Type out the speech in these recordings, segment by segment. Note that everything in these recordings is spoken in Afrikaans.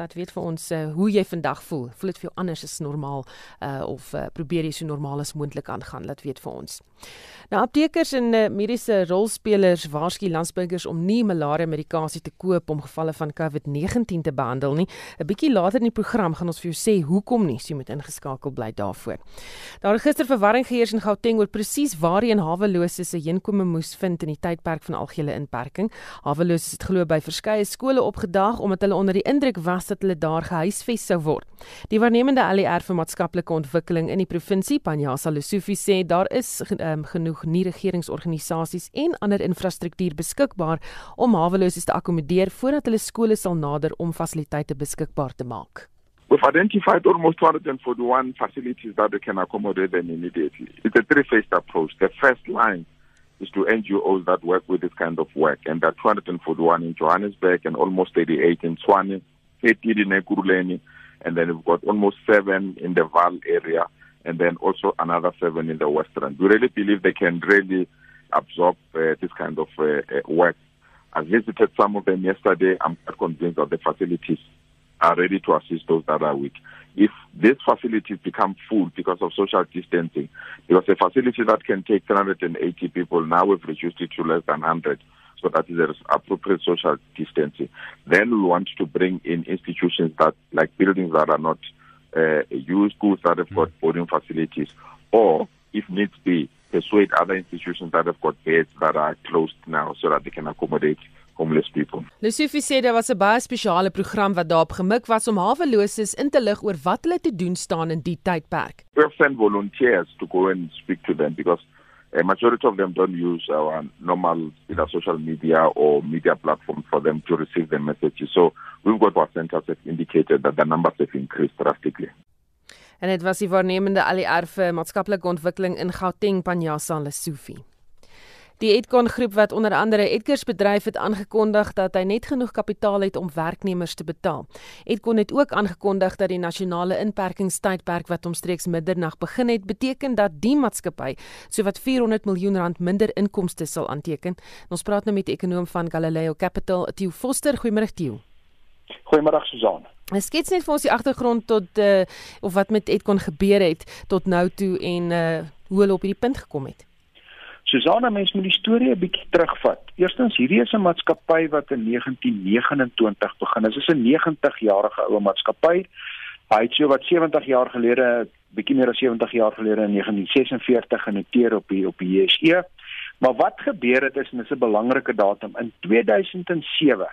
Laat weet vir ons uh, hoe jy vandag voel. Voel dit vir jou anders as normaal uh, of uh, probeer jy so normaal as moontlik aangaan? Laat weet vir ons. Nou aptekers en uh, mediese rolspelers waarsku landsburgers om nie malaria medikasie te koop om gevalle van COVID-19 te behandel nie. 'n Bietjie later in die program gaan ons vir jou sê hoekom nie, so jy moet ingeskakel bly daarvoor. Daar het gister verwarring geheers in Gauteng oor presies waarheen haweloses se heenkome moes vind in die tydperk van algehele inperking. Haweloses het glo by verskeie skole opgedaag omdat hulle onder die indruk was dat hulle daar gehuisves sou word. Die waarnemende ALR vir maatskaplike ontwikkeling in die provinsie, Panyasa Lesufi sê daar is um, genoeg genoeg nie-regeringsorganisasies en ander infrastruktuur beskikbaar om haweloses te akkommodeer voordat hulle skole sal nader om fasiliteite beskikbaar te maak. We've identified almost 241 facilities that we can accommodate them immediately. It's a three-phased approach. The first line is to NGOs that work with this kind of work, and there are 241 in Johannesburg and almost 38 in Swane, 18 in Ekurhuleni, and then we've got almost seven in the Val area and then also another seven in the Western. We really believe they can really absorb uh, this kind of uh, uh, work. I visited some of them yesterday. I'm quite convinced that the facilities are ready to assist those that are weak. If these facilities become full because of social distancing, because a facility that can take 380 people, now we've reduced it to less than 100. So that is appropriate social distancing. Then we want to bring in institutions that, like buildings that are not uh, use schools that have got hmm. boarding facilities, or if needs be, persuade other institutions that have got beds that are closed now so that they can accommodate homeless people. Lesufi sê daar was 'n baie spesiale program wat daarop gemik was om haweloses in te lig oor wat hulle te doen staan in die tydperk. We have sent volunteers to go and speak to them because a majority of them don't use our normal either social media or media platform for them to receive the messages. So we've got our centers have indicated that the numbers have increased drastically. En dit was die waarnemende ALR vir maatskaplike ontwikkeling in Gauteng Panyasa Lesufi. Die Edcon groep wat onder andere Edgars bedryf het aangekondig dat hy net genoeg kapitaal het om werknemers te betaal. Edcon het ook aangekondig dat die nasionale inperkingstydperk wat omstreeks middernag begin het, beteken dat die maatskappy sowat 400 miljoen rand minder inkomste sal aanteken. Ons praat nou met die ekonom van Galileo Capital, Theo Foster. Goeiemôre Theo. Goeiemôre Susan. Ek skets net vir ons die agtergrond tot uh, of wat met Edcon gebeur het tot nou toe en uh, hoe hulle op hierdie punt gekom het. Susanna mens moet die storie 'n bietjie terugvat. Eerstens, hierdie is 'n maatskappy wat in 1929 begin is. Dit is 'n 90-jarige ou maatskappy. Hy het so wat 70 jaar gelede, bietjie meer as 70 jaar gelede in 1946 genoteer op die op die JSE. Maar wat gebeur het is en dis 'n belangrike datum in 2007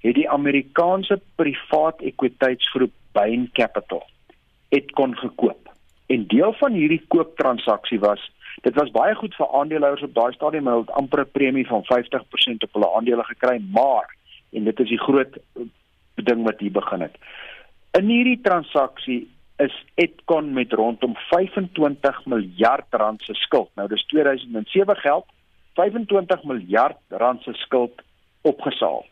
het die Amerikaanse privaat ekwiteitsgroep Bain Capital het kon gekoop. En deel van hierdie kooptransaksie was Dit was baie goed vir aandeelhouers op daai stadium, hulle het amper 'n premie van 50% op hulle aandele gekry, maar en dit is die groot ding wat hier begin het. In hierdie transaksie is Etcon met rondom 25 miljard rand se skuld. Nou dis 2007 geld, 25 miljard rand se skuld opgesaal.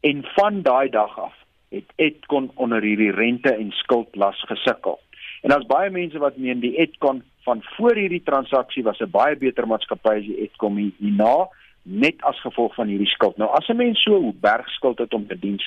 En van daai dag af het Etcon onder hierdie rente en skuldlas gesukkel. En daar's baie mense wat meen die Etcon van voor hierdie transaksie was 'n baie beter maatskappy as die Eskom hierna net as gevolg van hierdie skuld. Nou as 'n mens so 'n berg skuld het om te dien,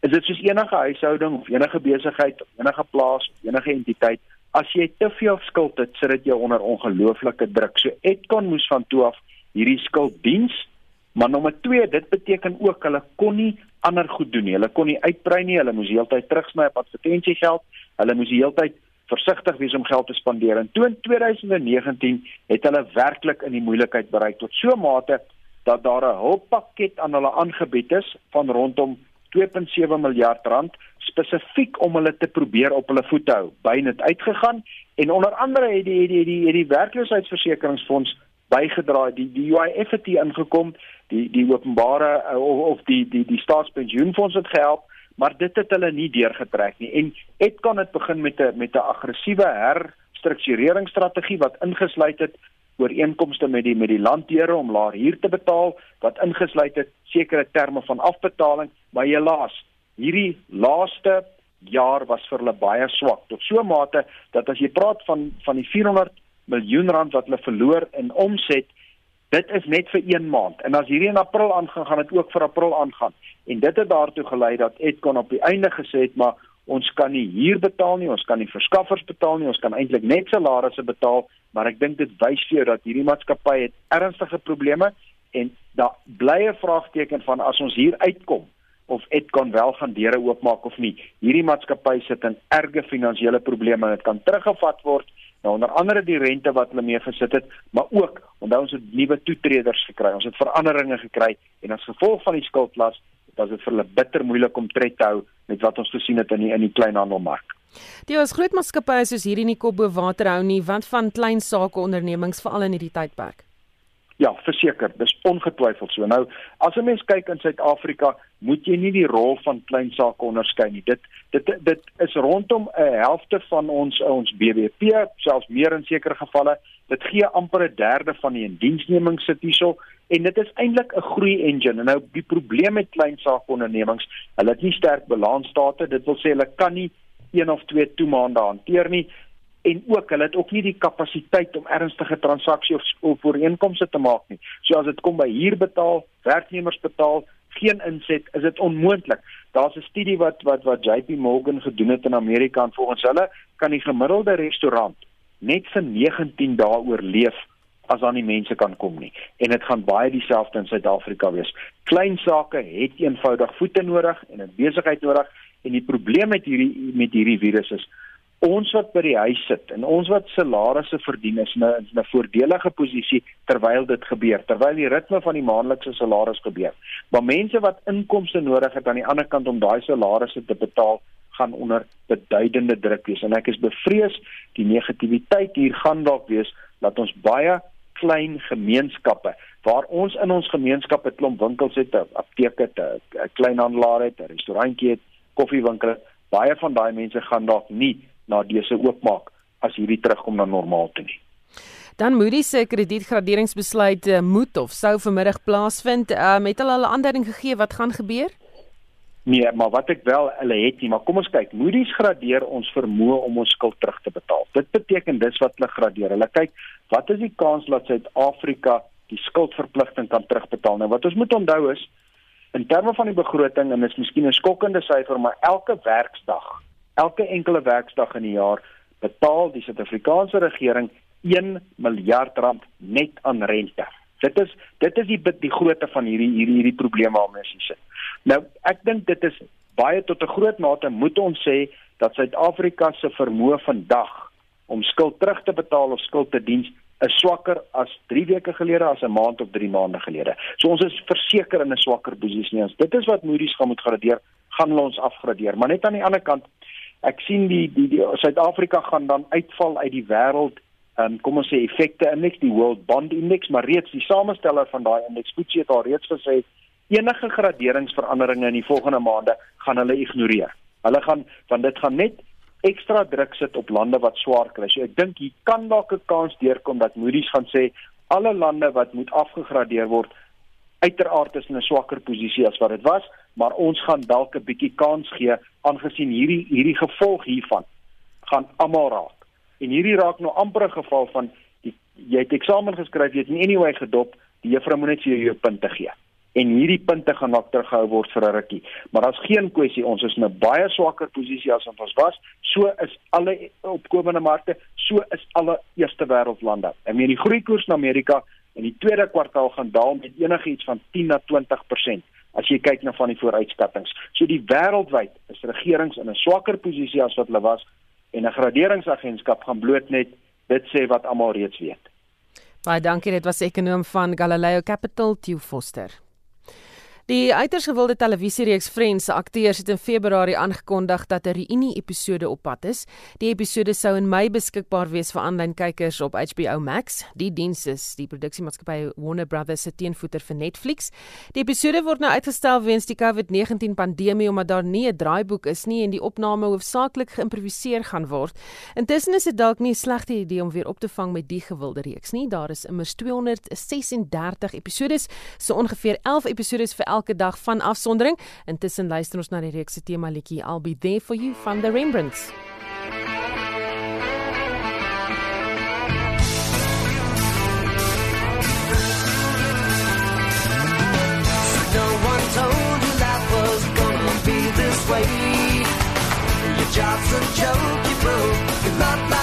is dit soos enige huishouding of enige besigheid enige plaas enige entiteit, as jy te veel skuld het, sit dit jou onder ongelooflike druk. So Edcon moes van toe af hierdie skuld diens, maar nommer 2, dit beteken ook hulle kon nie ander goed doen nie. Hulle kon nie uitbrei nie, hulle moes heeltyd terugsny op advertensiegeld. Hulle moes heeltyd versigtig wees om geld te spandeer. En toe in 2019 het hulle werklik in die moeilikheid bereik tot so 'n mate dat daar 'n hulppakket aan hulle aangebied is van rondom 2.7 miljard rand spesifiek om hulle te probeer op hulle voete hou. Byn het uitgegaan en onder andere het die het die die, die werkloosheidsversekeringsfonds bygedra. Die die UIF het ingekom, die die openbare of, of die die die staatspensioenfonds het gehelp maar dit het hulle nie deurgetrek nie. En kan dit begin met 'n met 'n aggressiewe herstruktureringsstrategie wat ingesluit het ooreenkomste met die met die landdeure om laer huur te betaal wat ingesluit het sekere terme van afbetaling. Maar helaas hierdie laaste jaar was vir hulle baie swak tot so mate dat as jy praat van van die 400 miljoen rand wat hulle verloor in omset Dit is net vir 1 maand en as hierdie in April aangaan, gaan dit ook vir April aangaan. En dit het daartoe gelei dat Edcon op die einde gesê het maar ons kan nie huur betaal nie, ons kan nie verskaffers betaal nie, ons kan eintlik net salarisse betaal, maar ek dink dit wys vir jou dat hierdie maatskappy het ernstige probleme en daar bly 'n vraagteken van as ons hier uitkom of Edcon wel gaan deure oopmaak of nie. Hierdie maatskappy sit in erge finansiële probleme en dit kan teruggevat word. Nou onder andere die rente wat hulle mee gesit het, maar ook onthou ons het nuwe toetreders gekry. Ons het veranderinge gekry en as gevolg van die skuldlas, was dit vir hulle bitter moeilik om tred te hou met wat ons gesien het in die in die kleinhandelmark. Die ons groot maatskappye soos hierdie nie kop bo water hou nie, want van klein sake ondernemings veral in hierdie tydperk. Ja, verseker, dis ongetwyfeld so. Nou, as 'n mens kyk in Suid-Afrika, moet jy nie die rol van klein sake onderskei nie. Dit dit dit is rondom 'n helfte van ons ons BBP, selfs meer in sekere gevalle. Dit gee amper 'n derde van die indiensneming sit hierso en dit is eintlik 'n groei engine. En nou die probleem met klein sake ondernemings, hulle het nie sterk balansstate. Dit wil sê hulle kan nie een of twee toemaande hanteer nie en ook hulle het ook nie die kapasiteit om ernstige transaksies of, of ooreenkomste te maak nie. So as dit kom by huur betaal, werknemers betaal, geen inset, is dit onmoontlik. Daar's 'n studie wat wat wat JP Morgan gedoen het in Amerika en volgens hulle kan die gemiddelde restaurant net vir 19 dae oorleef as dan die mense kan kom nie. En dit gaan baie dieselfde in Suid-Afrika wees. Klein sake het eenvoudig voete nodig en 'n besigheid nodig en die probleem met hierdie met hierdie virus is ons wat by die huis sit en ons wat salarisse verdien is in 'n voordelige posisie terwyl dit gebeur terwyl die ritme van die maandelikse salaris gebeur. Maar mense wat inkomste nodig het aan die ander kant om daai salarisse te betaal gaan onder beduidende druk wees. En ek is bevrees die negativiteit hier gaan dalk wees dat ons baie klein gemeenskappe waar ons in ons gemeenskap 'n klomp winkels het 'n apteek het 'n kleinhandelaar het 'n restaurantjie het koffiewinkel baie van daai mense gaan dalk nie na dese oopmaak as hierdie terugkom na normaal toe nie. Dan Moody's se kredietgraderingsbesluit uh, moet of sou vanmiddag plaasvind. Um, het hulle al 'n aanduiding gegee wat gaan gebeur? Nee, maar wat ek wel hulle het nie, maar kom ons kyk. Moody's gradeer ons vermoë om ons skuld terug te betaal. Dit beteken dis wat hulle gradeer. Hulle kyk wat is die kans dat Suid-Afrika die skuldverpligting kan terugbetaal. Nou wat ons moet onthou is in terme van die begroting en dit is miskien 'n skokkende syfer, maar elke werksdag elke enkele werksdag in die jaar betaal die Suid-Afrikaanse regering 1 miljard rand net aan rente. Dit is dit is die die grootte van hierdie hierdie hierdie probleem waarmee ons sit. Nou ek dink dit is baie tot 'n groot mate moet ons sê dat Suid-Afrika se vermoë vandag om skuld terug te betaal of skuld te dien is swakker as 3 weke gelede as 'n maand of 3 maande gelede. So ons is verseker in 'n swakker posisie. Dit is wat Moody's gaan moet gradeer, gaan hulle ons afgradeer. Maar net aan die ander kant ek sien die die, die Suid-Afrika gaan dan uitval uit die wêreld um, kom ons sê effekte indeks die World Bond Index maar reeds die samesteller van daai indeks Fitch het al reeds gesê enige graderingsveranderinge in die volgende maande gaan hulle ignoreer. Hulle gaan want dit gaan net ekstra druk sit op lande wat swaar kry. So ek dink hier kan dalk 'n kans deurkom dat Moody's gaan sê alle lande wat moet afgegradeer word uiteraard is in 'n swakker posisie as wat dit was, maar ons gaan dalk 'n bietjie kans gee aangesien hierdie hierdie gevolg hiervan gaan almal raak. En hierdie raak nou amper 'n geval van die, jy het eksamen geskryf, jy het in anyway gedop, die juffrou moet net vir jou jou punte gee. En hierdie punte gaan dalk teruggehou word vir 'n rukkie. Maar daar's geen kwessie ons is in 'n baie swakker posisie as ons was. So is alle opkomende markte, so is alle eerste wêreldlande. En meer die groeikoers in Amerika in die tweede kwartaal gaan daal met enigiets van 10 na 20% as jy kyk na van die vooruitskattinge. So die wêreldwyd is regerings in 'n swakker posisie as wat hulle was en 'n graderingsagentskap gaan bloot net dit sê wat almal reeds weet. Baie dankie, dit was ekonom van Galileo Capital, Theo Foster. Die uiters gewilde televisiereeks Friends se akteurs het in Februarie aangekondig dat 'n reunie-episode op pad is. Die episode sou in Mei beskikbaar wees vir aanlyn kykers op HBO Max. Die diens is die produksiemaatskappy Warner Brothers se teenvoeter vir Netflix. Die episode word nou uitgestel weens die COVID-19 pandemie omdat daar nie 'n draaiboek is nie en die opname hoofsaaklik geïmproviseer gaan word. Intussen is dit dalk nie 'n slegte idee om weer op te vang met die gewilde reeks nie. Daar is immers 236 episodes, so ongeveer 11 episodes vir elke elke dag van afsondering. Intussen luister ons na die reeks se tema liedjie I'll be there for you van the Rembrandts. Your job's a joke, you broke. You're not my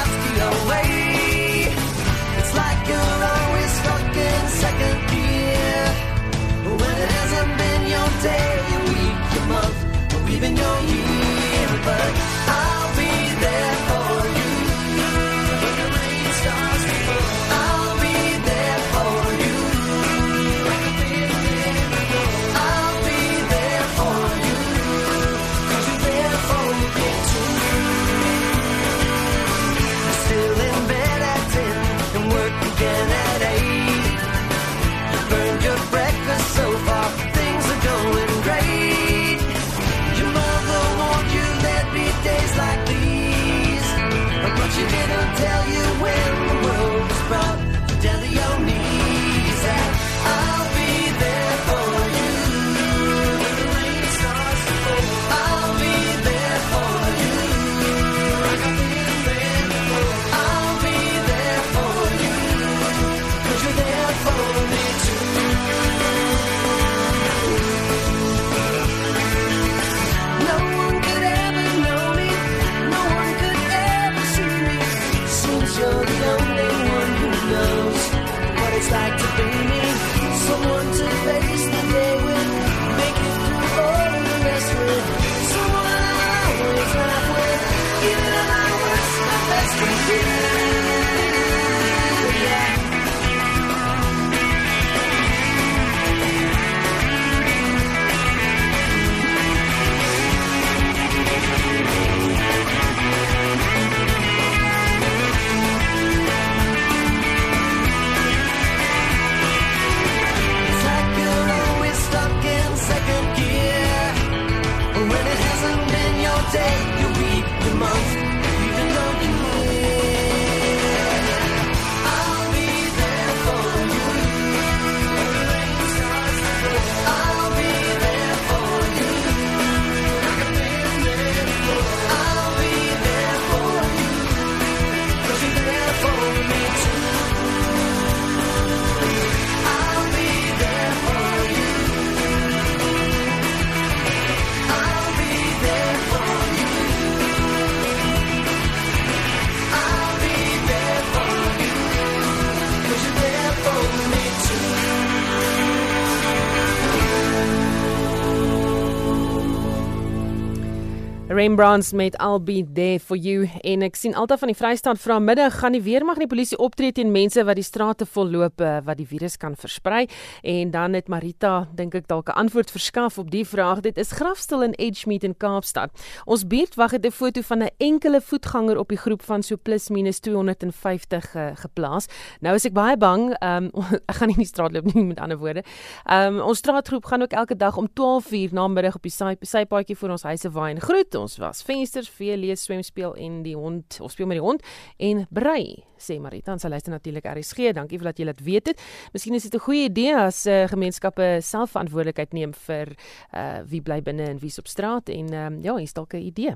Rembrandts met I'll be there for you. En ek sien altyd van die Vrystaat vra middag gaan die weermag en die polisie optree teen mense wat die strate volloop eh, wat die virus kan versprei. En dan het Marita dink ek dalk 'n antwoord verskaf op die vraag. Dit is grafstil in Edgemead in Kaapstad. Ons buurtwag het 'n foto van 'n enkele voetganger op die groep van so plus minus 250 uh, geplaas. Nou is ek baie bang um, ek gaan nie in die straat loop nie met ander woorde. Um, ons straatgroep gaan ook elke dag om 12 uur na middag op die sy sypaadjie voor ons huise waai en groet ons was vensters, vee, lees, swem, speel en die hond, ons speel met die hond en brei, sê Marita. Ons luister natuurlik RSG. Dankie vir dat jy dit weet het. Miskien is dit 'n goeie idee as uh, gemeenskappe self verantwoordelikheid neem vir uh, wie bly binne en wie's op straat en um, ja, hier's dalk 'n idee.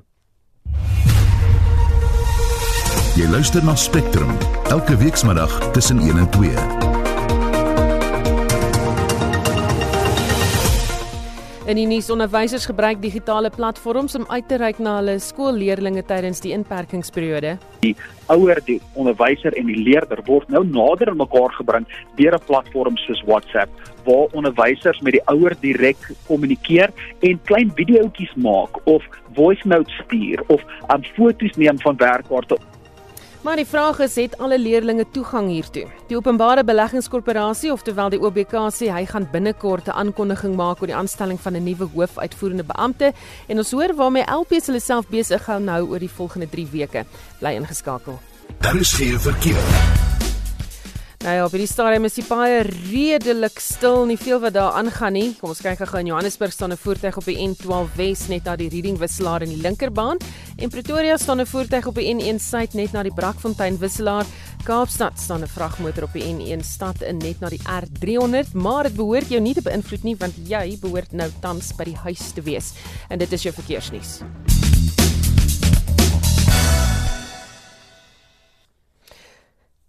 Jy luister na Spectrum elke weekmiddag tussen 1 en 2. In die nuus onderwysers gebruik digitale platforms om uit te reik na hulle skoolleerdlinge tydens die inperkingsperiode. ouer, die onderwyser en die leerder word nou nader aan mekaar gebring deur 'n platform soos WhatsApp waar onderwysers met die ouer direk kommunikeer en klein videoetjies maak of voice notes stuur of um, foto's neem van werkkaarte Maar die vraag is, het alle leerdlinge toegang hiertoe? Die Openbare Beleggingskorporasie, oftewel die OBK, sê hy gaan binnekort 'n aankondiging maak oor die aanstelling van 'n nuwe hoofuitvoerende beampte en ons hoor waarmee LPs hulle self besig hou nou oor die volgende 3 weke. Bly ingeskakel. Daar is geen verkeer. Nou ja, op hierdie stadium is die baie redelik stil, nie veel wat daar aangaan nie. Kom ons kyk gou in Johannesburg staan 'n voertuig op die N12 Wes net na die Reading wisselaar in die linkerbaan en Pretoria staan 'n voertuig op die N1 Suid net na die Brakfontein wisselaar. Kaapstad staan 'n vragmotor op die N1 stad in net na die R300, maar dit behoort jou nie te beïnvloed nie want jy behoort nou tans by die huis te wees. En dit is jou verkeersnuus.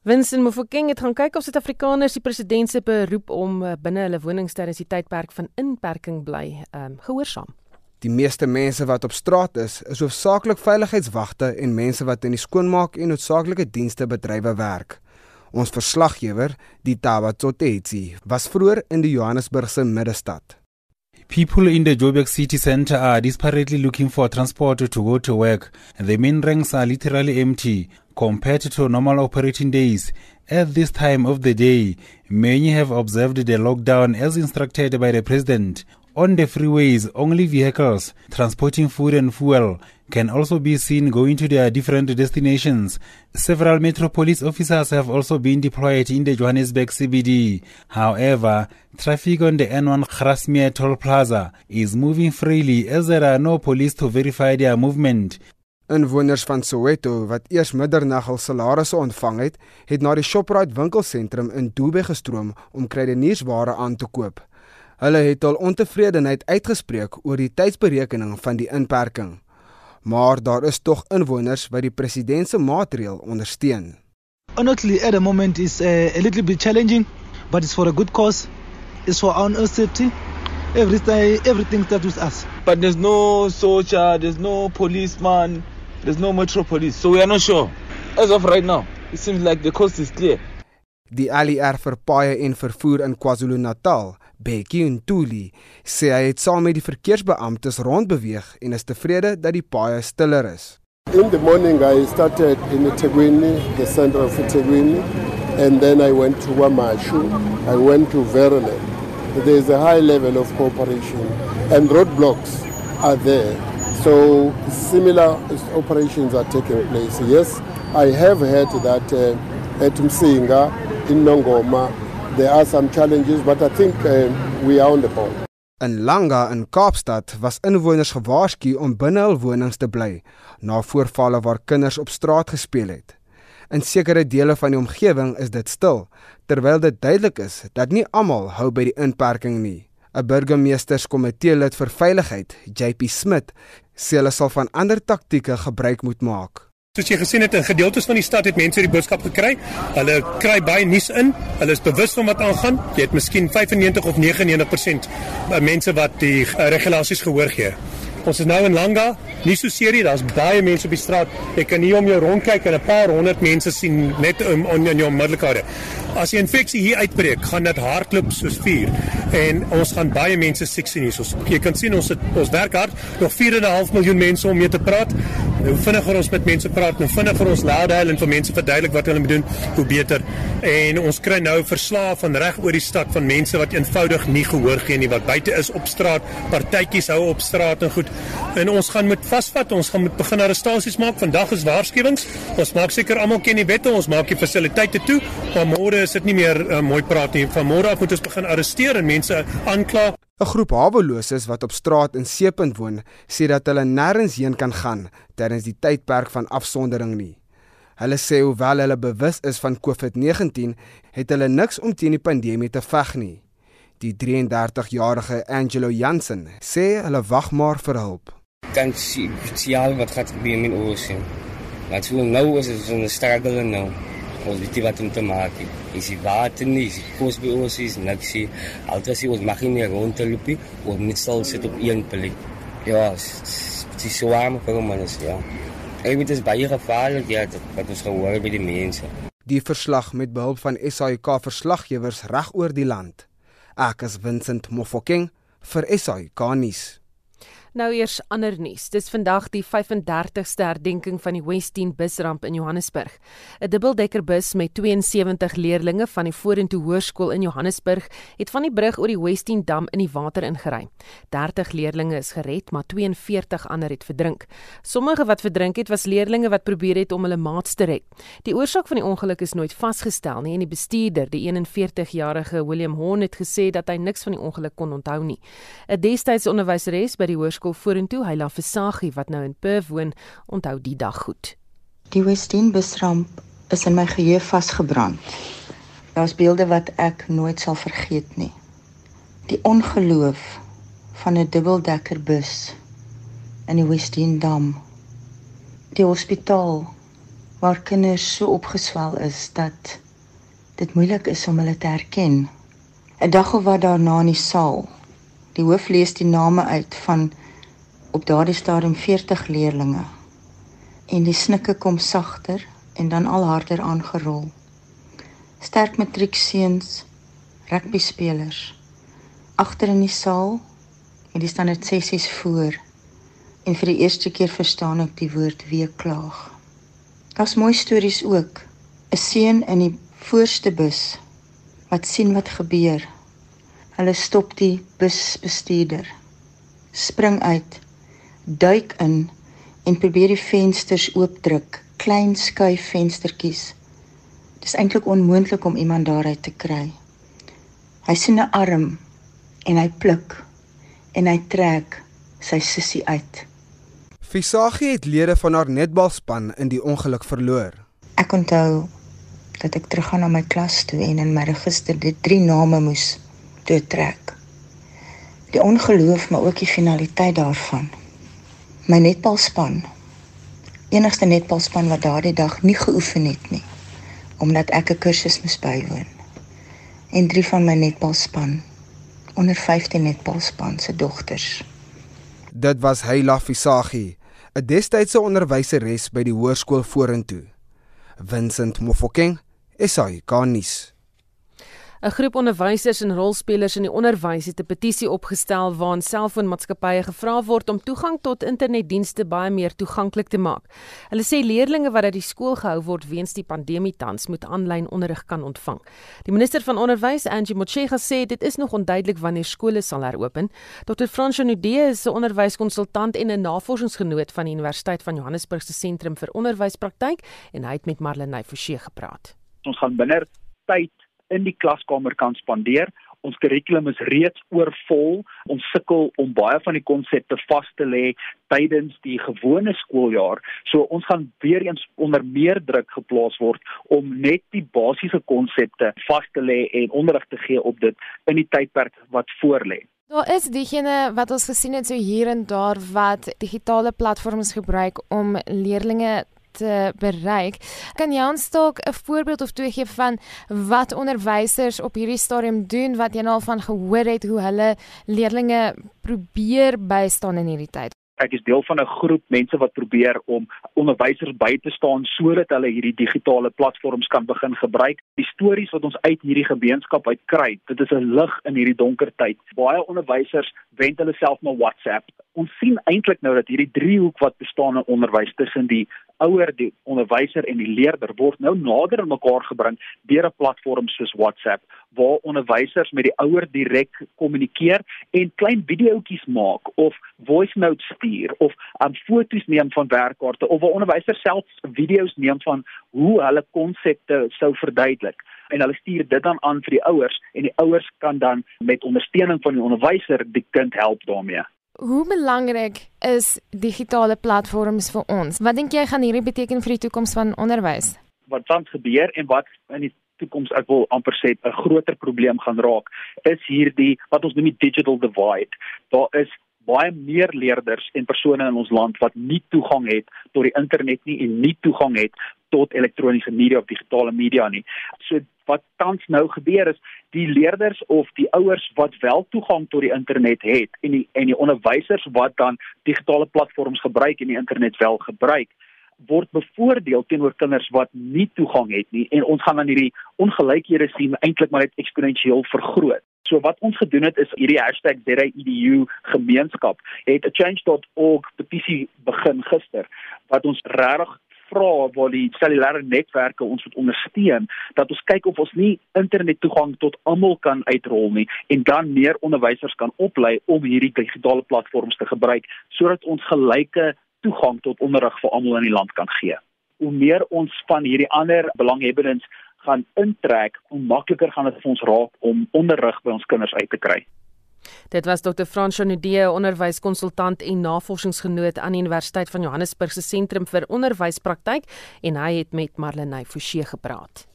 Winston Mofokeng het gaan kyk of Suid-Afrikaners die president se beroep om uh, binne hulle wonings tydens die tydperk van inperking bly um, gehoorsaam. Die meeste mense wat op straat is, is hoofsaaklik veiligheidswagte en mense wat in die skoonmaak en noodsaaklike dienste bedrywe werk. Ons verslaggewer, Ditaba Tsotetsi, was vroeër in die Johannesburgse middestad. People in the Joburg city center are desperately looking for transport to go to work. The main ranks are literally empty compared to normal operating days. At this time of the day, many have observed the lockdown as instructed by the president. On the freeways, only vehicles transporting food and fuel can also be seen going to their different destinations. Several Metro Police officers have also been deployed in the Johannesburg CBD. However, traffic on the N1 Grasmere Toll Plaza is moving freely as there are no police to verify their movement. Inwoners van Soweto wat eers middernag hul salarisse ontvang het, het na die Shoprite winkelsentrum in Dube gestroom om kruideniersware aan te koop. Hulle het hul ontevredenheid uitgespreek oor die tydsberekening van die inperking. Maar daar is tog inwoners wat die president se maatreël ondersteun. Honestly, at the moment, it's uh, a little bit challenging, but it's for a good cause. It's for our own safety. Everything, everything starts with us. But there's no soldier, there's no policeman, there's no metro police. So we are not sure. As of right now, it seems like the coast is clear. Die ALR vir paaie en vervoer in KwaZulu-Natal, Bekkie Ntuli, sê hy het saam met die verkeersbeamptes rondbeweeg en is tevrede dat die paaie stiller is. In the morning, I started in Teguini, the center of Teguini, and then I went to Wamashu. I went to Verone. There is a high level of cooperation, and roadblocks are there. So similar operations are taking place. Yes, I have heard that uh, at Msinga, in Nongoma, there are some challenges, but I think uh, we are on the ball. In Langa in Kaapstad was inwoners gewaarsku om binne hul wonings te bly na voorvalle waar kinders op straat gespeel het. In sekere dele van die omgewing is dit stil, terwyl dit duidelik is dat nie almal hou by die inperking nie. 'n Burgemeesterskomitee lid vir veiligheid, JP Smit, sê hulle sal van ander taktieke gebruik moet maak. Soos jy gesien het in gedeeltes van die stad het mense die boodskap gekry. Hulle kry baie nuus in. Hulle is bewus van wat aangaan. Jy het miskien 95 of 99% mense wat die uh, regulasies gehoor gee. Ons is nou in Langa, nie so serie, daar's baie mense op die straat. Jy kan hier om jou rond kyk en 'n paar honderd mense sien net in in, in jou onmiddellike. As die infeksie hier uitbreek, gaan dit hardloop soos vuur en ons gaan baie mense siek sien hier. So, jy kan sien ons het, ons werk hard, nog 4.5 miljoen mense om mee te praat. Hoe vinniger ons met mense praat, hoe vinniger ons loud huil en vir mense verduidelik wat hulle moet doen, hoe beter. En ons kry nou verslae van reg oor die stad van mense wat eenvoudig nie gehoor gee nie, wat buite is op straat, partytjies hou op straat en goed. En ons gaan moet vasvat, ons gaan moet begin arrestasies maak. Vandag is waarskuwings. Ons maak seker almal ken die wette, ons maak die fasiliteite toe, maar môre is dit nie meer uh, mooi praat nie. Van môre af moet ons begin arresteer en mense aankla. 'n Groep haweloses wat op straat in Seepunt woon, sê dat hulle nêrens heen kan gaan tydens die tydperk van afsondering nie. Hulle sê hoewel hulle bewus is van COVID-19, het hulle niks om teen die pandemie te veg nie. Die 33-jarige Angelo Jansen sê hulle wag maar vir hulp. Kan sosiaal wat gaat gebeuren in Ocean. Want so nou is het zo'n struggle nou. Ons weet nie wat om te maak nie. Is die water nie, is die kos by ons is niks nie. Altyd sê ons mag nie rondloop nie, ons moet stil sit op een plek. Ja, het is zwaar vir ons, ja. Ek weet dit is baie gevaarlik ja, wat ons gehoor by die mense. Die verslag met behulp van SAIK verslaggewers reg oor die land. Ek is Vincent Mofokeng vir SAIK nuus. Nou eers ander nuus. Dis vandag die 35ste herdenking van die West10 busramp in Johannesburg. 'n Dubbeldekkerbus met 72 leerdlinge van die Vorentoe Hoërskool in Johannesburg het van die brug oor die West10 dam in die water ingery. 30 leerdlinge is gered, maar 42 ander het verdrink. Sommige wat verdrink het, was leerdlinge wat probeer het om hulle maats te red. Die oorsaak van die ongeluk is nooit vasgestel nie en die bestuurder, die 41-jarige William Horn het gesê dat hy niks van die ongeluk kon onthou nie. 'n Destydse onderwyseres by die hoërskool vorentoe, Hyla Versaghi wat nou in Perth woon, onthou die dag goed. Die Westin busramp is in my geheue vasgebrand. Daar's beelde wat ek nooit sal vergeet nie. Die ongeloof van 'n dubbeldekkerbus in die Westin dam. Die hospitaal waar kinders so opgeswel is dat dit moeilik is om hulle te herken. 'n Dag of wat daarna in die saal. Die hoof lees die name uit van op daardie stadium 40 leerdlinge en die snikke kom sagter en dan al harder aangerol. Sterk matriekseuns, rugby spelers agter in die saal en die standaard sessies voor. En vir die eerste keer verstaan ek die woord weeklaag. Daar's mooi stories ook. 'n Seun in die voorste bus wat sien wat gebeur. Hulle stop die busbestuurder. Spring uit, duik in en probeer die vensters oopdruk, klein skuif venstertjies. Dis eintlik onmoontlik om iemand daaruit te kry. Hy sien 'n arm en hy pluk en hy trek sy sussie uit. Visagie het lede van haar netbalspan in die ongeluk verloor. Ek onthou dat ek teruggaan na my klas toe en in my register dit drie name moes toetrek. Die ongeloof maar ook die finaliteit daarvan. My netbalspan. Enigste netbalspan wat daardie dag nie geoefen het nie omdat ek 'n kursus moes bywoon. En drie van my netbalspan onder 15 netbalspan se dogters. Dit was Heila Visagie, 'n destydse onderwyseres by die hoërskool vorentoe. Vincent Mofokeng, SAK nuus. 'n Groep onderwysers en rolspelers in die onderwys het 'n petisie opgestel waarin selfoonmaatskappye gevra word om toegang tot internetdienste baie meer toeganklik te maak. Hulle sê leerdlinge wat uit die skool gehou word weens die pandemie tans moet aanlyn onderrig kan ontvang. Die minister van onderwys, Angie Motshega, sê dit is nog onduidelik wanneer skole sal heropen. Dr. Fransjo Nudee is 'n onderwyskonsultant en 'n navorsingsgenoot van die Universiteit van Johannesburg se Sentrum vir Onderwyspraktyk en hy het met Marlenae Forsie gepraat. Ons gaan binne tyd in die klaskamer kan spandeer. Ons kurrikulum is reeds oorvol. Ons sukkel om baie van die konsepte vas te lê tydens die gewone skooljaar. So ons gaan weer eens onder meer druk geplaas word om net die basiese konsepte vas te lê en onderrig te gee op dit in die tydperk wat voorlê. Daar is diegene wat ons gesien het so hier en daar wat digitale platforms gebruik om leerdlinge te bereik. Kan jy ons dalk 'n voorbeeld of twee gee van wat onderwysers op hierdie stadium doen wat jy nou al van gehoor het hoe hulle leerdlinge probeer bystaan in hierdie tyd? Ek is deel van 'n groep mense wat probeer om onderwysers by te staan sodat hulle hierdie digitale platforms kan begin gebruik. Die stories wat ons uit hierdie gemeenskap uit kry, dit is 'n lig in hierdie donker tyd. Baie onderwysers wend hulle self na WhatsApp. Ons sien eintlik nou dat hierdie driehoek wat bestaan in onderwys tussen die ouer, die onderwyser en die leerder word nou nader aan mekaar gebring deur 'n platform soos WhatsApp waar onderwysers met die ouer direk kommunikeer en klein videoetjies maak of voice notes stuur of um, foto's neem van werkkaarte of waar onderwysers self video's neem van hoe hulle konsepte sou verduidelik en hulle stuur dit dan aan vir die ouers en die ouers kan dan met ondersteuning van die onderwyser die kind help daarmee. Hoe belangrik is digitale platforms vir ons? Wat dink jy gaan hierdie beteken vir die toekoms van onderwys? Wat tans gebeur en wat in die toekoms ek wil amper sê 'n groter probleem gaan raak, is hierdie wat ons noem die digital divide. Daar is baie meer leerders en persone in ons land wat nie toegang het tot die internet nie en nie toegang het tot elektroniese media of digitale media nie. So wat tans nou gebeur is die leerders of die ouers wat wel toegang tot die internet het en die en die onderwysers wat dan digitale platforms gebruik en die internet wel gebruik word bevoordeel teenoor kinders wat nie toegang het nie en ons gaan dan hierdie ongelykhede sien eintlik maar net eksponensieel vergroot. So wat ons gedoen het is hierdie #ZEDU gemeenskap het 'n change.org petisie begin gister wat ons regtig vra waar die cellulêre netwerke ons moet ondersteun dat ons kyk of ons nie internet toegang tot almal kan uitrol nie en dan meer onderwysers kan oplei om hierdie digitale platforms te gebruik sodat ons gelyke toegang tot onderrig vir almal in die land kan gee. Hoe meer ons van hierdie ander belanghebbendes gaan intrek, hoe makliker gaan dit vir ons raak om onderrig by ons kinders uit te kry. Dit was Dr. Frans Jonudee, onderwyskonsultant en navorsingsgenoot aan die Universiteit van Johannesburg se Sentrum vir Onderwyspraktyk en hy het met Marlenae Forsie gepraat.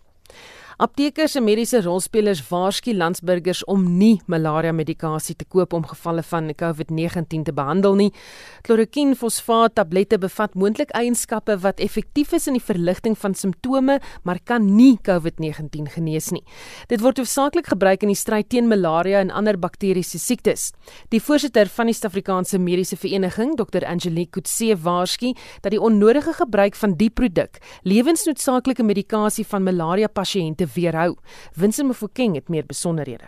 Aptekers en mediese rolspelers waarsku landsburgers om nie malaria-medikasie te koop om gevalle van COVID-19 te behandel nie. Chloroquine-fosfaat tablette bevat moontlik eienskappe wat effektief is in die verligting van simptome, maar kan nie COVID-19 genees nie. Dit word hoofsaaklik gebruik in die stryd teen malaria en ander bakteriese siektes. Die voorsitter van die Suid-Afrikaanse Mediese Vereniging, Dr. Angelique Kutse, waarsku dat die onnodige gebruik van die produk lewensnoodsaaklike medikasie van malaria-pasiënte weerhou. Vincent Mofokeng het meer besonderhede.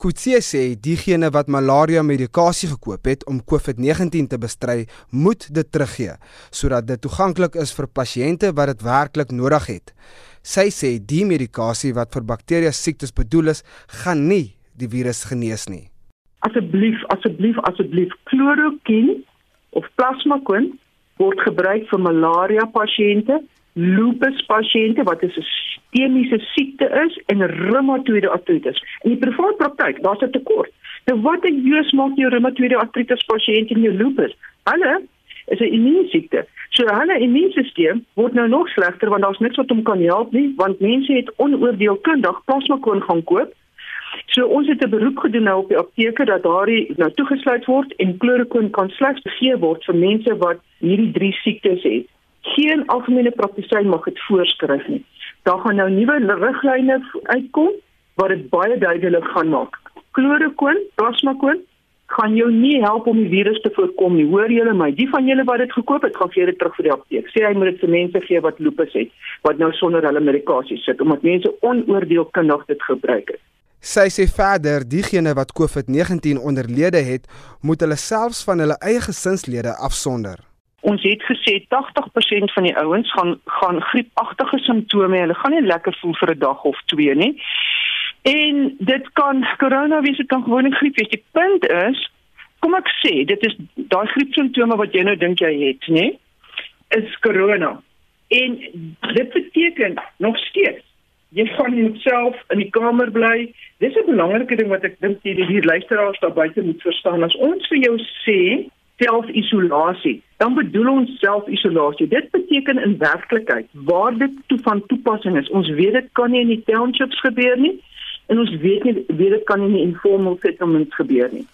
Kutse sê diegene wat malaria medikasie gekoop het om COVID-19 te bestry, moet dit teruggee sodat dit toeganklik is vir pasiënte wat dit werklik nodig het. Sy sê die medikasie wat vir bakteria siektes bedoel is, gaan nie die virus genees nie. Asseblief, asseblief, asseblief, chloroquine of plasmaquine word gebruik vir malaria pasiënte lupus pasiënte wat 'n sistemiese siekte is en reumatoïde artritis. In die privaat praktyk, daar's 'n tekort. Nou wat 'n joos maak jou reumatoïde artritis pasiënt en jou lupus? Hulle is 'n immuunsiekte. So hulle immuunstelsel word nou nog slegter want daar's niks wat hom kan help nie, want mense het onoordeelkundig plasmakoon gaan koop. So ons het 'n beroep gedoen nou op die apteke dat daardie nou toegesluit word en chloroquine kan slegs gegee word vir mense wat hierdie drie siektes het geen algemene praktisyn mag dit voorskryf nie. Daar gaan nou nuwe riglyne uitkom wat dit baie duidelik gaan maak. Chloroquine, plasmaquine gaan jou nie help om die virus te voorkom nie. Hoor julle my? Die van julle wat dit gekoop het, gaan vir dit terug vir die apteek. Sê hy moet dit vir mense gee wat lupus het, wat nou sonder hulle medikasie sit omdat mense onoordeelkundig dit gebruik het. Sy sê verder, diegene wat COVID-19 onderlede het, moet hulle selfs van hulle eie gesinslede afsonder. Ons het gesê 80% van die ouens gaan gaan griepagtige simptome. Hulle gaan nie lekker voel vir 'n dag of twee nie. En dit kan dit kan gewone griep wees. Die punt is, kom ek sê, dit is daai griepsimptome wat jy nou dink jy het, nê? Is corona. En dit beteken nog steeds jy gaan net self in die kamer bly. Dis 'n belangrike ding wat ek dink hierdie hier luisteraars daar buite moet verstaan. As ons vir jou sê selfisolasie, dan bedoel ons selfisolasie. Dit beteken in werklikheid waar dit toe van toepassing is. Ons weet dit kan nie in die townships gebeur nie en ons weet nie weet dit kan nie in die informal settlements gebeur nie.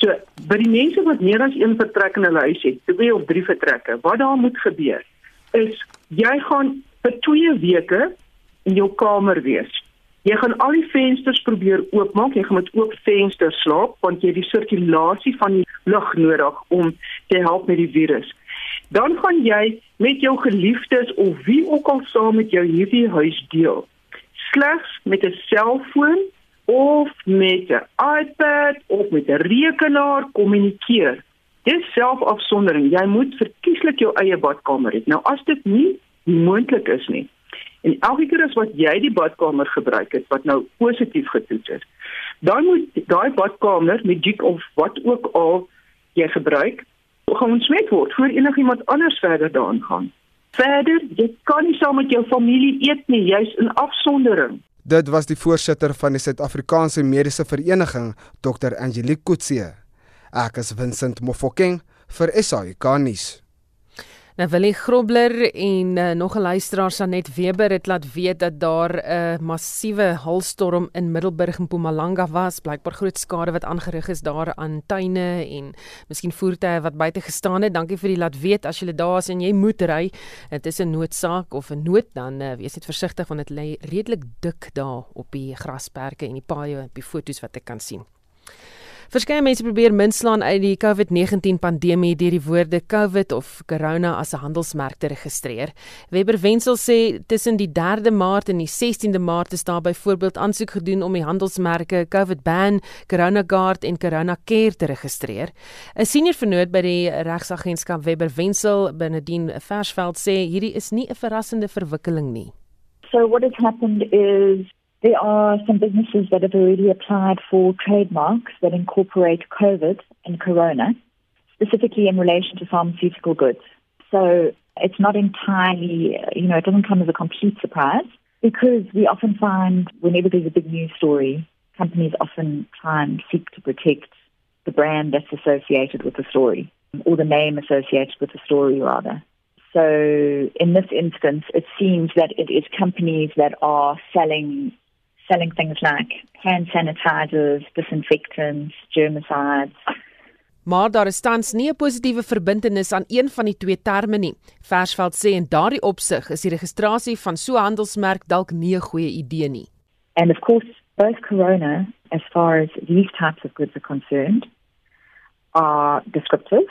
So, by die mense wat meer as een vertrek in hulle huis het, twee of drie vertrekke, wat daar moet gebeur is jy gaan vir 2 weke in jou kamer wees. Jy gaan al die vensters probeer oopmaak. Jy gaan met oop vensters slaap want jy het die sirkulasie van die lug nodig om te help met die virus. Dan gaan jy met jou geliefdes of wie ook al saam met jou hierdie huis deel. Slegs met 'n selfoon of met 'n iPad of met 'n rekenaar kommunikeer. Dis selfafsondering. Jy moet verkieslik jou eie badkamer hê. Nou as dit nie moontlik is nie, En elke keer as wat jy die badkamer gebruik het wat nou positief getoets is, dan moet daai badkamer met dik of wat ook al jy gebruik, gaan ontsmet word voor enigiemand anders verder daarin gaan. Verder, jy kan nie saam met jou familie eet nie, jy's in afsondering. Dit was die voorsitter van die Suid-Afrikaanse Mediese Vereniging, Dr. Angelique Kutse. Ek is Vincent Mofokeng vir SAK nuus. Nou Willie Grobler en uh, nog 'n luisteraar Sanet Weber het laat weet dat daar 'n uh, massiewe hailstorm in Middelburg en Mpumalanga was, blykbaar groot skade wat aangerig is daar aan tuine en miskien voertuie wat buite gestaan het. Dankie vir die laat weet as jy daar is en jy moet ry. Dit is 'n noodsaak of 'n nood dan uh, wees net versigtig want dit lê redelik dik daar op die grasperke en die paaie op die foto's wat ek kan sien. Verskeie mense probeer minslaan uit die COVID-19 pandemie deur die woorde COVID of corona as 'n handelsmerk te registreer. Weber Wenzel sê tussen die 3de Maart en die 16de Maart is daar byvoorbeeld aansoek gedoen om die handelsmerke COVID Ban, Corona Guard en Corona Care te registreer. 'n Senior vernoot by die regsagentskap Weber Wenzel, Benedien Versveld sê hierdie is nie 'n verrassende verwikkeling nie. So what has happened is There are some businesses that have already applied for trademarks that incorporate COVID and Corona, specifically in relation to pharmaceutical goods. So it's not entirely, you know, it doesn't come as a complete surprise because we often find whenever there's a big news story, companies often try and seek to protect the brand that's associated with the story or the name associated with the story rather. So in this instance, it seems that it is companies that are selling selling things like hand sanitizers, disinfectants, germicides. Maar daar is tans nie 'n positiewe verbintenis aan een van die twee terme nie. Versveld sê in daardie opsig is die registrasie van so 'n handelsmerk dalk nie 'n goeie idee nie. And of course, both Corona, as far as these types of goods are concerned, are descriptive,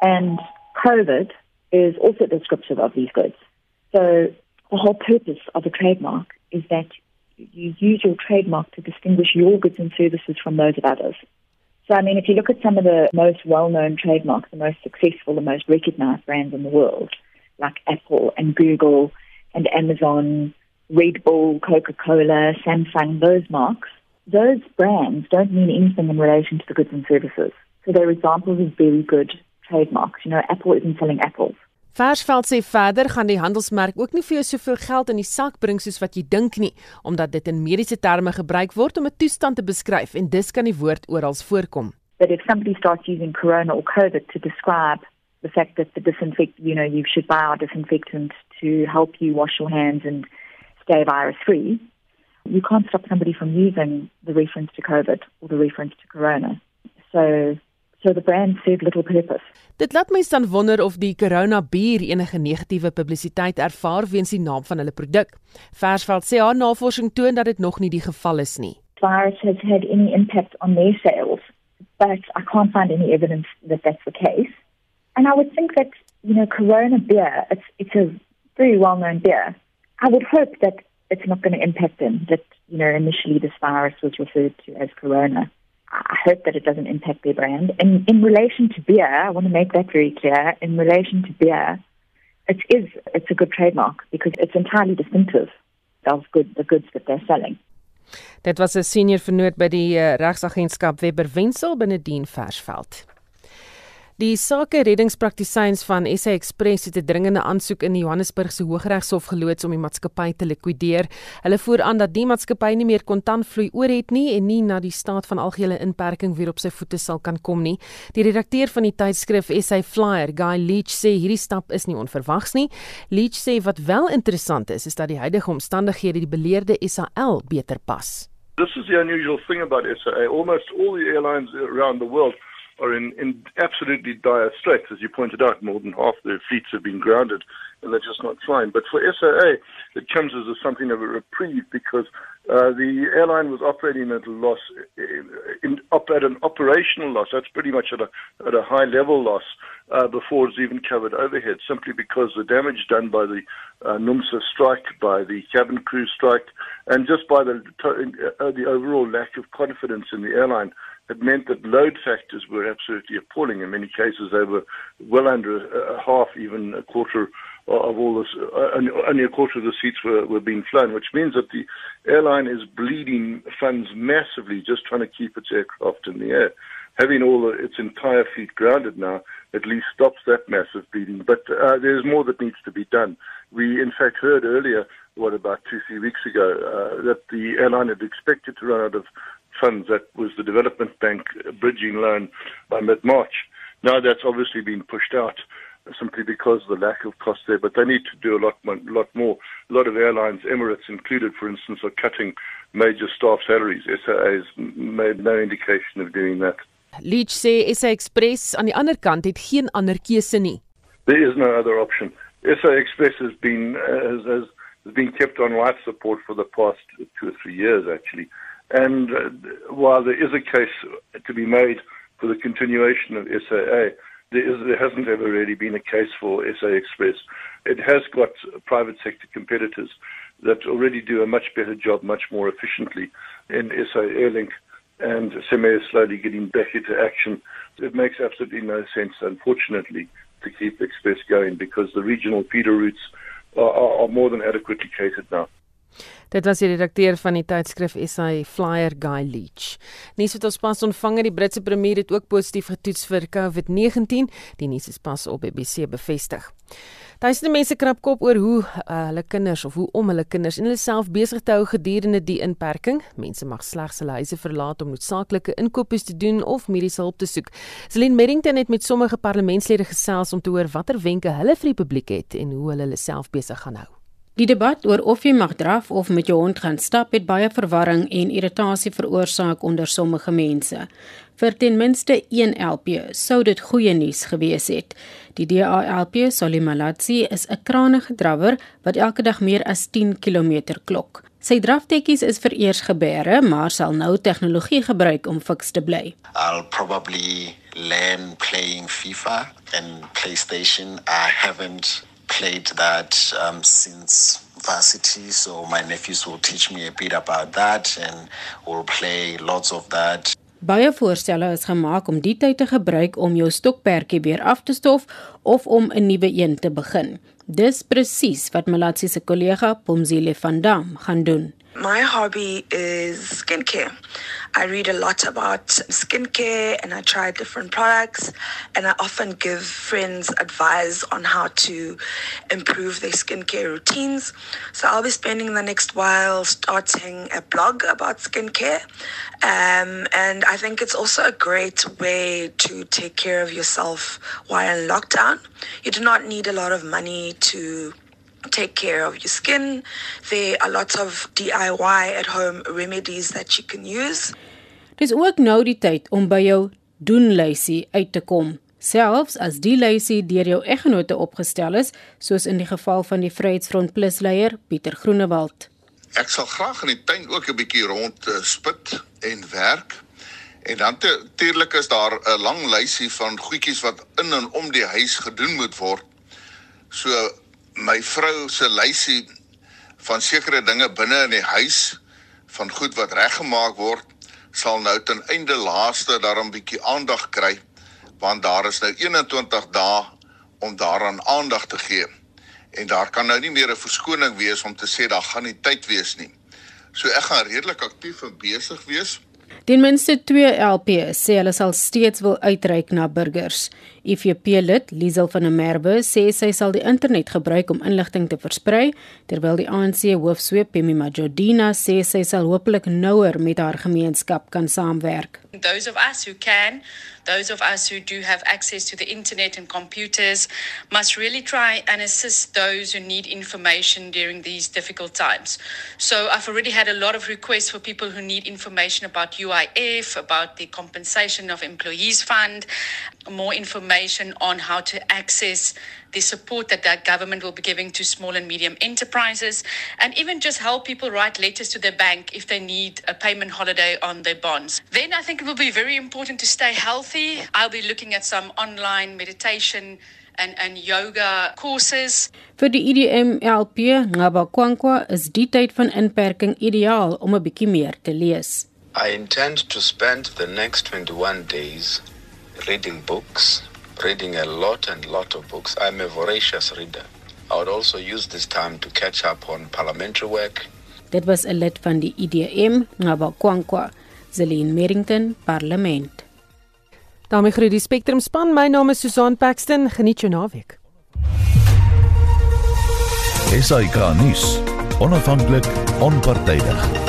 and COVID is also descriptive of these goods. So the whole purpose of a trademark is that you use your trademark to distinguish your goods and services from those of others. So, I mean, if you look at some of the most well-known trademarks, the most successful, the most recognized brands in the world, like Apple and Google and Amazon, Red Bull, Coca-Cola, Samsung, those marks, those brands don't mean anything in relation to the goods and services. So they're examples of very good trademarks. You know, Apple isn't selling apples. Versveld sê verder gaan die handelsmerk ook nie vir jou soveel geld in die sak bring soos wat jy dink nie, omdat dit in mediese terme gebruik word om 'n toestand te beskryf en dis kan die woord oral voorkom. But if somebody starts using corona or COVID to describe the fact that the disinfect, you know, you should buy our disinfectant to help you wash your hands and stay virus free, you can't stop somebody from using the reference to COVID or the reference to corona. So, so the brand served little purpose. Dit laat my dan wonder of die Corona bier enige negatiewe publisiteit ervaar weens die naam van hulle produk. Versveld sê haar navorsing toon dat dit nog nie die geval is nie. virus has had any impact on their sales, but I can't find any evidence that that's the case. And I would think that, you know, Corona beer, it's, it's a very well-known beer. I would hope that it's not going to impact them, that, you know, initially this virus was referred to as Corona. I hope that it doesn't impact their brand. And in relation to beer, I want to make that very clear. In relation to beer, it is, it's a good trademark because it's entirely distinctive of good, the goods that they're selling. Dit was 'n senior vernoot by die uh, regsagentskap Webber Wensel binne Dien Versveld. Die sake reddingspraktisyns van SA Express het 'n dringende aansoek in die Johannesburg se Hooggeregshof geloods om die maatskappy te likwideer. Hulle voer aan dat die maatskappy nie meer kontantvloei oor het nie en nie na die staat van algehele inperking weer op sy voete sal kan kom nie. Die redakteur van die tydskrif SA Flyer, Guy Leach, sê hierdie stap is nie onverwags nie. Leach sê wat wel interessant is, is dat die huidige omstandighede die beleerde SAL beter pas. This is the unusual thing about SAA. Almost all the airlines around the world are in, in absolutely dire straits. As you pointed out, more than half their fleets have been grounded and they're just not flying. But for SAA, it comes as a, something of a reprieve because uh, the airline was operating at a loss, in, in, op, at an operational loss. That's pretty much at a, at a high level loss uh, before it's even covered overhead, simply because the damage done by the uh, NUMSA strike, by the cabin crew strike, and just by the, uh, the overall lack of confidence in the airline it meant that load factors were absolutely appalling. In many cases, they were well under a, half, even a quarter of all this, uh, only a quarter of the seats were, were being flown, which means that the airline is bleeding funds massively just trying to keep its aircraft in the air. Having all the, its entire fleet grounded now at least stops that massive bleeding. But uh, there's more that needs to be done. We, in fact, heard earlier, what about two, three weeks ago, uh, that the airline had expected to run out of funds. That was the Development Bank bridging loan by mid-March. Now that's obviously been pushed out simply because of the lack of cost there. But they need to do a lot, more, lot more. A lot of airlines, Emirates included, for instance, are cutting major staff salaries. SAA has made no indication of doing that. Leach sê SA Express aan die ander kant het geen ander keuse nie. There is no other option. SA Express has been uh, has, has been kept on life support for the past two or three years, actually. And uh, while there is a case to be made for the continuation of SAA, there, is, there hasn't ever really been a case for SA Express. It has got private sector competitors that already do a much better job, much more efficiently in SA Airlink, and SEME is slowly getting back into action. It makes absolutely no sense, unfortunately, to keep Express going because the regional feeder routes are, are, are more than adequately catered now. Dit was die redakteur van die tydskrif SA Flyer Guy Leach. Nuus wat ons pas ontvang het, die Britse premier het ook positief getoets vir COVID-19. Die nuus is pas op BBC bevestig. Duisende mense krap kop oor hoe uh, hulle kinders of hoe om hulle kinders en hulle self besig te hou gedurende die inperking. Mense mag slegs hulle huise verlaat om noodsaaklike inkopies te doen of mediese hulp te soek. Celine Merrington het met sommige parlementslede gesels om te hoor watter wenke hulle vir die publiek het en hoe hulle hulle self besig gaan hou. Die debat oor of jy mag draf of met jou hond gaan stap het baie verwarring en irritasie veroorsaak onder sommige mense. Vir ten minste een LP sou dit goeie nuus gewees het. Die DALP Solimalatsi is 'n krangige drawer wat elke dag meer as 10 km klok. Sy draftekkies is vereers gebeere, maar sal nou tegnologie gebruik om fiks te bly. I'll probably learn playing FIFA and PlayStation. I haven't played that um, since varsity, so my nephews will teach me a bit about that and we'll play lots of that. Baie voorstelle is gemaak om die tyd te gebruik om jou stokperdjie weer af te stof of om 'n nuwe een te begin. Dis presies wat Malatsi se kollega Pomzile van Dam gaan doen. My hobby is skincare. I read a lot about skincare and I try different products and I often give friends advice on how to improve their skincare routines. So I'll be spending the next while starting a blog about skincare. Um, and I think it's also a great way to take care of yourself while in lockdown. You do not need a lot of money to take care of your skin. There are lots of DIY at home remedies that you can use. Dis ook nou die tyd om by jou doenlysie uit te kom. Selfs as die lysie deur jou eggenote opgestel is, soos in die geval van die Vryheidsfront Plus leier Pieter Groenewald. Ek sal graag in die tuin ook 'n bietjie rond uh, spit en werk. En dan natuurlik is daar 'n lang lysie van goedjies wat in en om die huis gedoen moet word. So my vrou se lysie van sekere dinge binne in die huis van goed wat reggemaak word sal nou ten einde laaste daarom bietjie aandag kry want daar is nou 21 dae om daaraan aandag te gee. En daar kan nou nie meer 'n verskoning wees om te sê daar gaan nie tyd wees nie. So ek gaan redelik aktief en besig wees. Ten minste 2 LP sê hulle sal steeds wil uitreik na burgers. IFP lid Liesel van der Merwe sê sy sal die internet gebruik om inligting te versprei, terwyl die ANC hoofsweep Pemi Majodina sê sy sal hopelik nouer met haar gemeenskap kan saamwerk. Those of us who can, those of us who do have access to the internet and computers, must really try and assist those who need information during these difficult times. So, I've already had a lot of requests for people who need information about UIF, about the compensation of employees fund, more information on how to access the support that that government will be giving to small and medium enterprises, and even just help people write letters to their bank if they need a payment holiday on their bonds. Then I think it will be very important to stay healthy. I'll be looking at some online meditation and, and yoga courses. Vir die IDM LP Ngabakwankwa is die tyd van inperking ideaal om 'n bietjie meer te lees. I intend to spend the next 21 days reading books, reading a lot and lot of books. I'm a voracious reader. I would also use this time to catch up on parliamentary work. Dit was 'n lid van die IDM Ngabakwankwa, Zelin Merrington, Parlement. daarmee groet die Spectrum span. My naam is Susan Paxton. Geniet jou naweek. SAK nuus. Onafhanklik, onpartydig.